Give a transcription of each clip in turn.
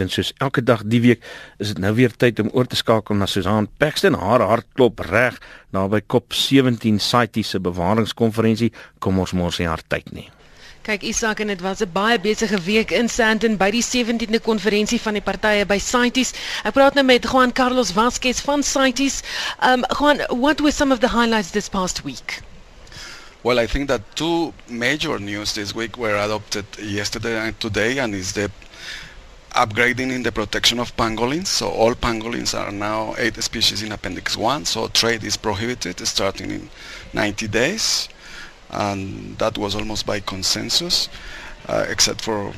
En soos elke dag die week is dit nou weer tyd om oor te skakel na Susan Paxton. Haar hart klop reg naby Kop 17 CITES se bewaringskonferensie. Kom ons mors nie haar tyd nie. Kyk Isak en dit was 'n baie besige week in Sandton by die 17de konferensie van die partye by CITES. Ek praat nou met Juan Carlos Vasquez van CITES. Um Juan, what were some of the highlights this past week? Well, I think that two major news this week were adopted yesterday and today and is the upgrading in the protection of pangolins. So all pangolins are now eight species in Appendix 1. So trade is prohibited starting in 90 days. And that was almost by consensus, uh, except for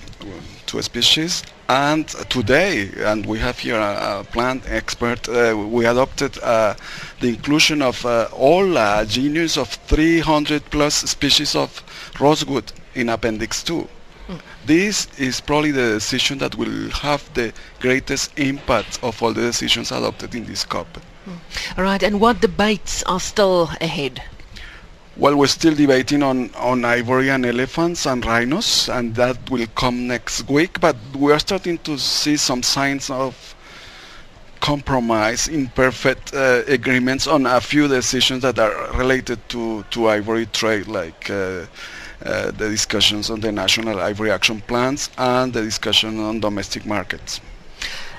two species. And today, and we have here a, a plant expert, uh, we adopted uh, the inclusion of uh, all uh, genus of 300 plus species of rosewood in Appendix 2. This is probably the decision that will have the greatest impact of all the decisions adopted in this COP. All right, and what debates are still ahead? Well, we're still debating on, on ivory and elephants and rhinos, and that will come next week, but we are starting to see some signs of compromise, imperfect uh, agreements on a few decisions that are related to, to ivory trade, like uh, Uh, the discussions on the national ivory action plans and the discussion on domestic markets.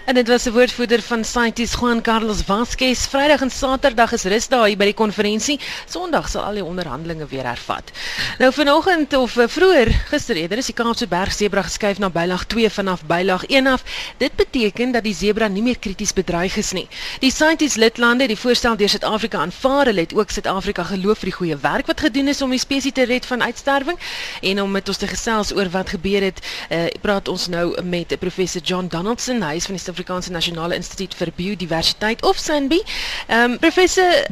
En dit was 'n woordvoerder van CITES Juan Carlos Vasquez. Vrydag en Saterdag is rusdae hier by die konferensie. Sondag sal al die onderhandelinge weer hervat. Nou vanoggend of uh, vroeër gister eerder is die Kaapse Berg sebra geskuif na bylaag 2 vanaf bylaag 1 af. Dit beteken dat die sebra nie meer krities bedreig is nie. Die CITES lidlande het die voorstel deur Suid-Afrika aanvaar. Hulle het ook Suid-Afrika geloof vir die goeie werk wat gedoen is om die spesies te red van uitsterwing. En om met ons te gesels oor wat gebeur het, uh, praat ons nou met professor John Donaldson. Hy is van die Suid-Afrikaanse Nasionale Instituut vir Biodiversiteit of SANBI. Um, professor,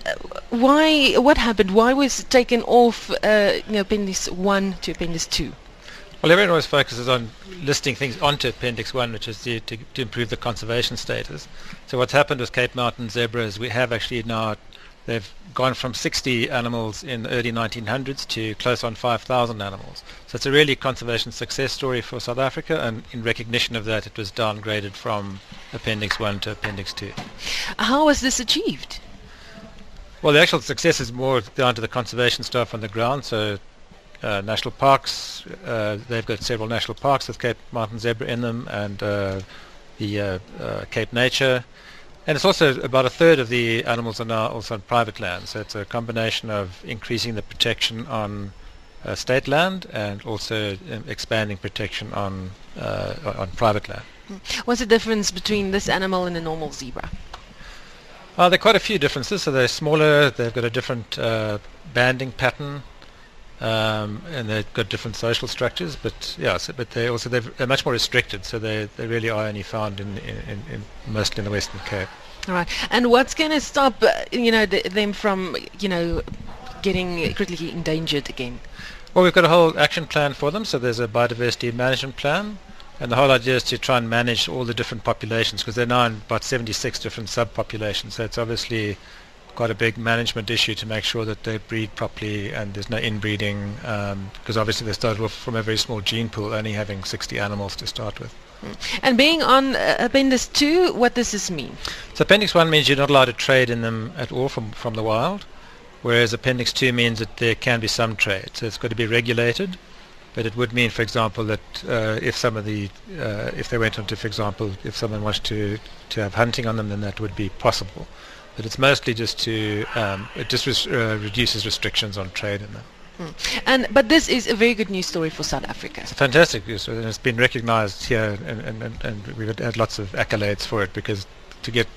why what happened? Why was taken off uh, you know, Appendix 1 to Appendix 2? Well, everyone always focuses on listing things onto Appendix 1, which is to, to, to improve the conservation status. So what's happened with Cape Mountain zebra is we have actually now They've gone from 60 animals in the early 1900s to close on 5,000 animals. So it's a really conservation success story for South Africa, and in recognition of that, it was downgraded from Appendix 1 to Appendix 2. How was this achieved? Well, the actual success is more down to the conservation staff on the ground. So uh, national parks, uh, they've got several national parks with Cape Mountain zebra in them, and uh, the uh, uh, Cape Nature. And it's also about a third of the animals are now also on private land. So it's a combination of increasing the protection on uh, state land and also um, expanding protection on uh, on private land. What's the difference between this animal and a normal zebra? Uh, there are quite a few differences. So they're smaller. They've got a different uh, banding pattern. Um, and they've got different social structures, but yeah, so, but they also they're much more restricted, so they, they really are only found in, in, in mostly in the Western Cape. All right, and what's going to stop uh, you know th- them from you know getting critically endangered again? Well, we've got a whole action plan for them. So there's a biodiversity management plan, and the whole idea is to try and manage all the different populations because they're now in about 76 different subpopulations. So it's obviously quite a big management issue to make sure that they breed properly and there's no inbreeding because um, obviously they started off from a very small gene pool, only having 60 animals to start with. And being on uh, Appendix 2, what does this mean? So Appendix 1 means you're not allowed to trade in them at all from, from the wild, whereas Appendix 2 means that there can be some trade. So it's got to be regulated, but it would mean, for example, that uh, if some of the, uh, if they went on to, for example, if someone wants to, to have hunting on them, then that would be possible but it's mostly just to um, it just res- uh, reduces restrictions on trade in them. Hmm. And but this is a very good news story for South Africa. It's fantastic news, and it's been recognised here, and, and, and, and we've had lots of accolades for it because to get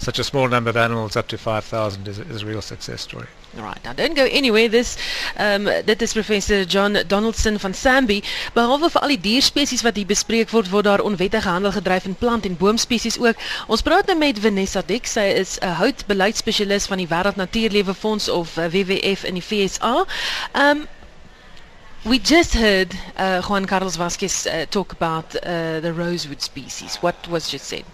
such a small number of animals up to 5,000 is, is a real success story. Right, now don't go anywhere. This um dit is professor John Donaldson van Sambi. Behalwe vir al die dierspesies wat hier bespreek word, word daar onwettige handel gedryf in plant en boomspesies ook. Ons praat nou met Vanessa Dick. Sy is 'n houtbeleidsspesialis van die Wêreld Natuurlewe Fonds of uh, WWF in die FSA. Um We just heard uh, Juan Carlos Vasquez uh, talk about uh, the rosewood species. What was just said?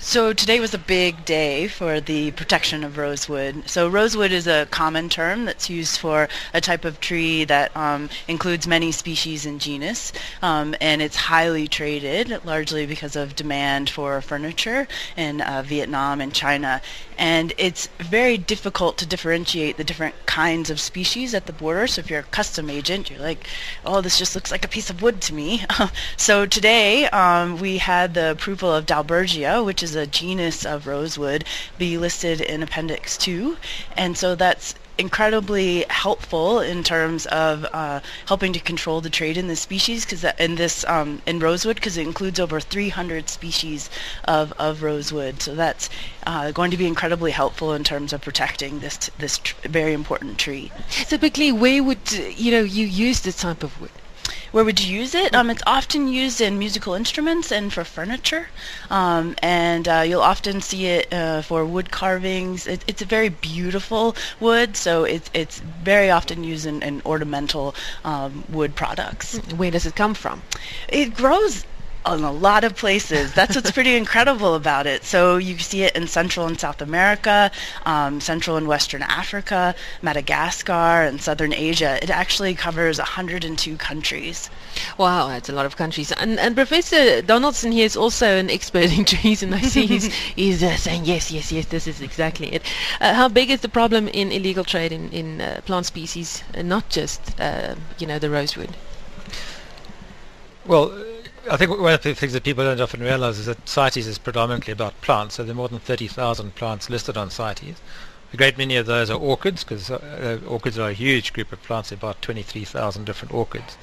So today was a big day for the protection of rosewood. So rosewood is a common term that's used for a type of tree that um, includes many species and genus, um, and it's highly traded, largely because of demand for furniture in uh, Vietnam and China. And it's very difficult to differentiate the different kinds of species at the border. So if you're a custom agent, you're like, oh, this just looks like a piece of wood to me. so today um, we had the approval of Dalbergia, which is a genus of rosewood, be listed in Appendix 2. And so that's incredibly helpful in terms of uh, helping to control the trade in this species because in this um, in rosewood because it includes over 300 species of, of rosewood so that's uh, going to be incredibly helpful in terms of protecting this this tr- very important tree Typically, where would uh, you know you use this type of wood? Where would you use it? Um, it's often used in musical instruments and for furniture, um, and uh, you'll often see it uh, for wood carvings. It, it's a very beautiful wood, so it's it's very often used in, in ornamental um, wood products. Where does it come from? It grows in a lot of places. That's what's pretty incredible about it. So you see it in Central and South America, um, Central and Western Africa, Madagascar, and Southern Asia. It actually covers 102 countries. Wow, that's a lot of countries. And, and Professor Donaldson here is also an expert in trees, and I see he's, he's uh, saying, yes, yes, yes, this is exactly it. Uh, how big is the problem in illegal trade in, in uh, plant species, and not just, uh, you know, the rosewood? Well, I think one of the things that people don't often realize is that CITES is predominantly about plants, so there are more than 30,000 plants listed on CITES. A great many of those are orchids, because uh, orchids are a huge group of plants, about 23,000 different orchids.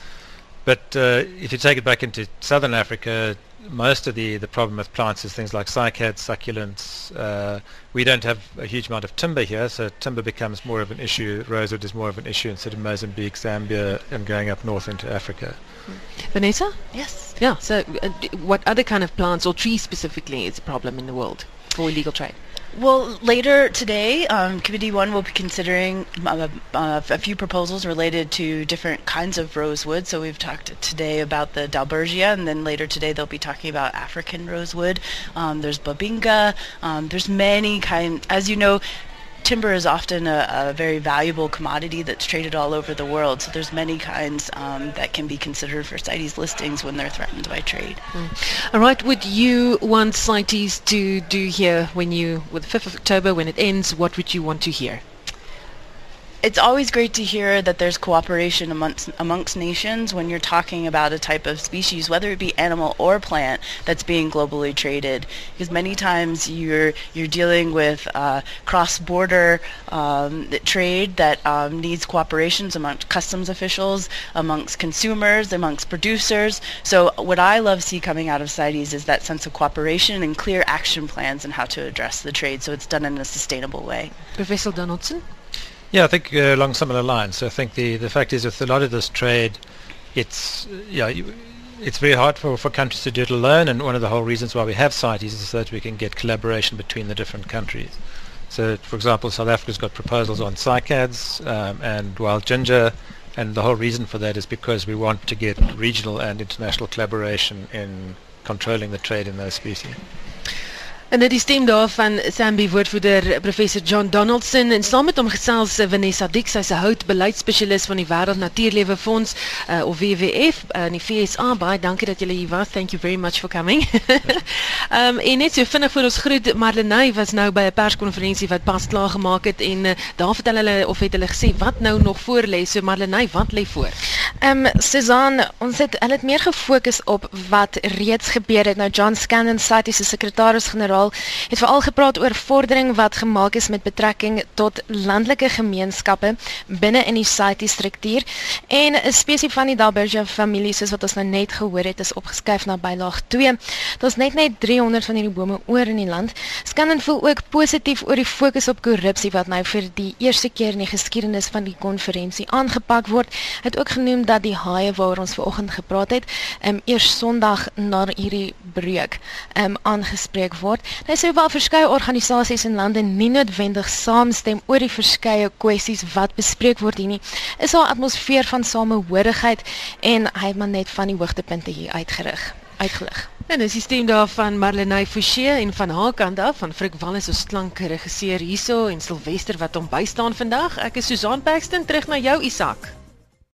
But uh, if you take it back into southern Africa, most of the, the problem with plants is things like cycads, succulents. Uh, we don't have a huge amount of timber here, so timber becomes more of an issue. Rosewood is more of an issue instead of Mozambique, Zambia, and going up north into Africa. Vanessa? Yes. Yeah, so uh, d- what other kind of plants or trees specifically is a problem in the world for illegal trade? Well, later today, um, Committee 1 will be considering uh, uh, a few proposals related to different kinds of rosewood. So we've talked today about the Dalbergia, and then later today they'll be talking about African rosewood. Um, there's Bubinga. Um, there's many kinds. As you know, timber is often a, a, very valuable commodity that's traded all over the world. So there's many kinds um, that can be considered for CITES listings when they're threatened by trade. Mm. All right, would you want CITES to do here when you, with the 5th of October, when it ends, what would you want to hear? It's always great to hear that there's cooperation amongst amongst nations when you're talking about a type of species, whether it be animal or plant, that's being globally traded. Because many times you're you're dealing with uh, cross-border um, trade that um, needs cooperations amongst customs officials, amongst consumers, amongst producers. So what I love see coming out of CITES is that sense of cooperation and clear action plans on how to address the trade, so it's done in a sustainable way. Professor Donaldson. Yeah, I think uh, along similar lines. So I think the, the fact is with a lot of this trade, it's yeah, it's very hard for, for countries to do it alone. And one of the whole reasons why we have CITES is so that we can get collaboration between the different countries. So, for example, South Africa's got proposals on cycads um, and wild ginger, and the whole reason for that is because we want to get regional and international collaboration in controlling the trade in those species. En dit stem daar van Sambi woordvoerder professor John Donaldson en saam met hom gesels eh, Vanessa Dix, sy's 'n houtbeleidsspesialis van die Wêreld Natuurlewe Fonds uh, of WWF uh, in die FSA. Baie dankie dat julle hier was. Thank you very much for coming. um en net so vinnig voor ons groet Marlenae was nou by 'n perskonferensie wat pas klaar gemaak het en uh, daar vertel hulle of het hulle gesê wat nou nog voor lê. So Marlenae, wat lê voor? Ehm um, Susan, ons het hulle het meer gefokus op wat reeds gebeur het. Nou John Scanlon, CITES se sekretaris-generaal generaal het veral gepraat oor vordering wat gemaak is met betrekking tot landelike gemeenskappe binne in die CITES struktuur en 'n spesie van die Dalbergia familie soos wat ons nou net gehoor het is opgeskuif na bylaag 2. Daar's net net 300 van hierdie bome oor in die land. Scannen voel ook positief oor die fokus op korrupsie wat nou vir die eerste keer in die geskiedenis van die konferensie aangepak word. Hy het ook genoem dat die haie waaroor ons vanoggend gepraat het, um, eers Sondag na hierdie breuk um, aangespreek word. Hy sê wel verskeie organisasies en lande nie noodwendig saamstem oor die verskeie kwessies wat bespreek word hier nie. Is daar 'n atmosfeer van samehorigheid en hy het maar net van die hoogtepunte hier uitgerig, uitgelig. En dis die stem daarvan Marlenae Forsie en van haar kant af van Frik Wallis ons klankregisseur hierso en Silwester wat hom bystaan vandag. Ek is Susan Paxton terug na jou Isak.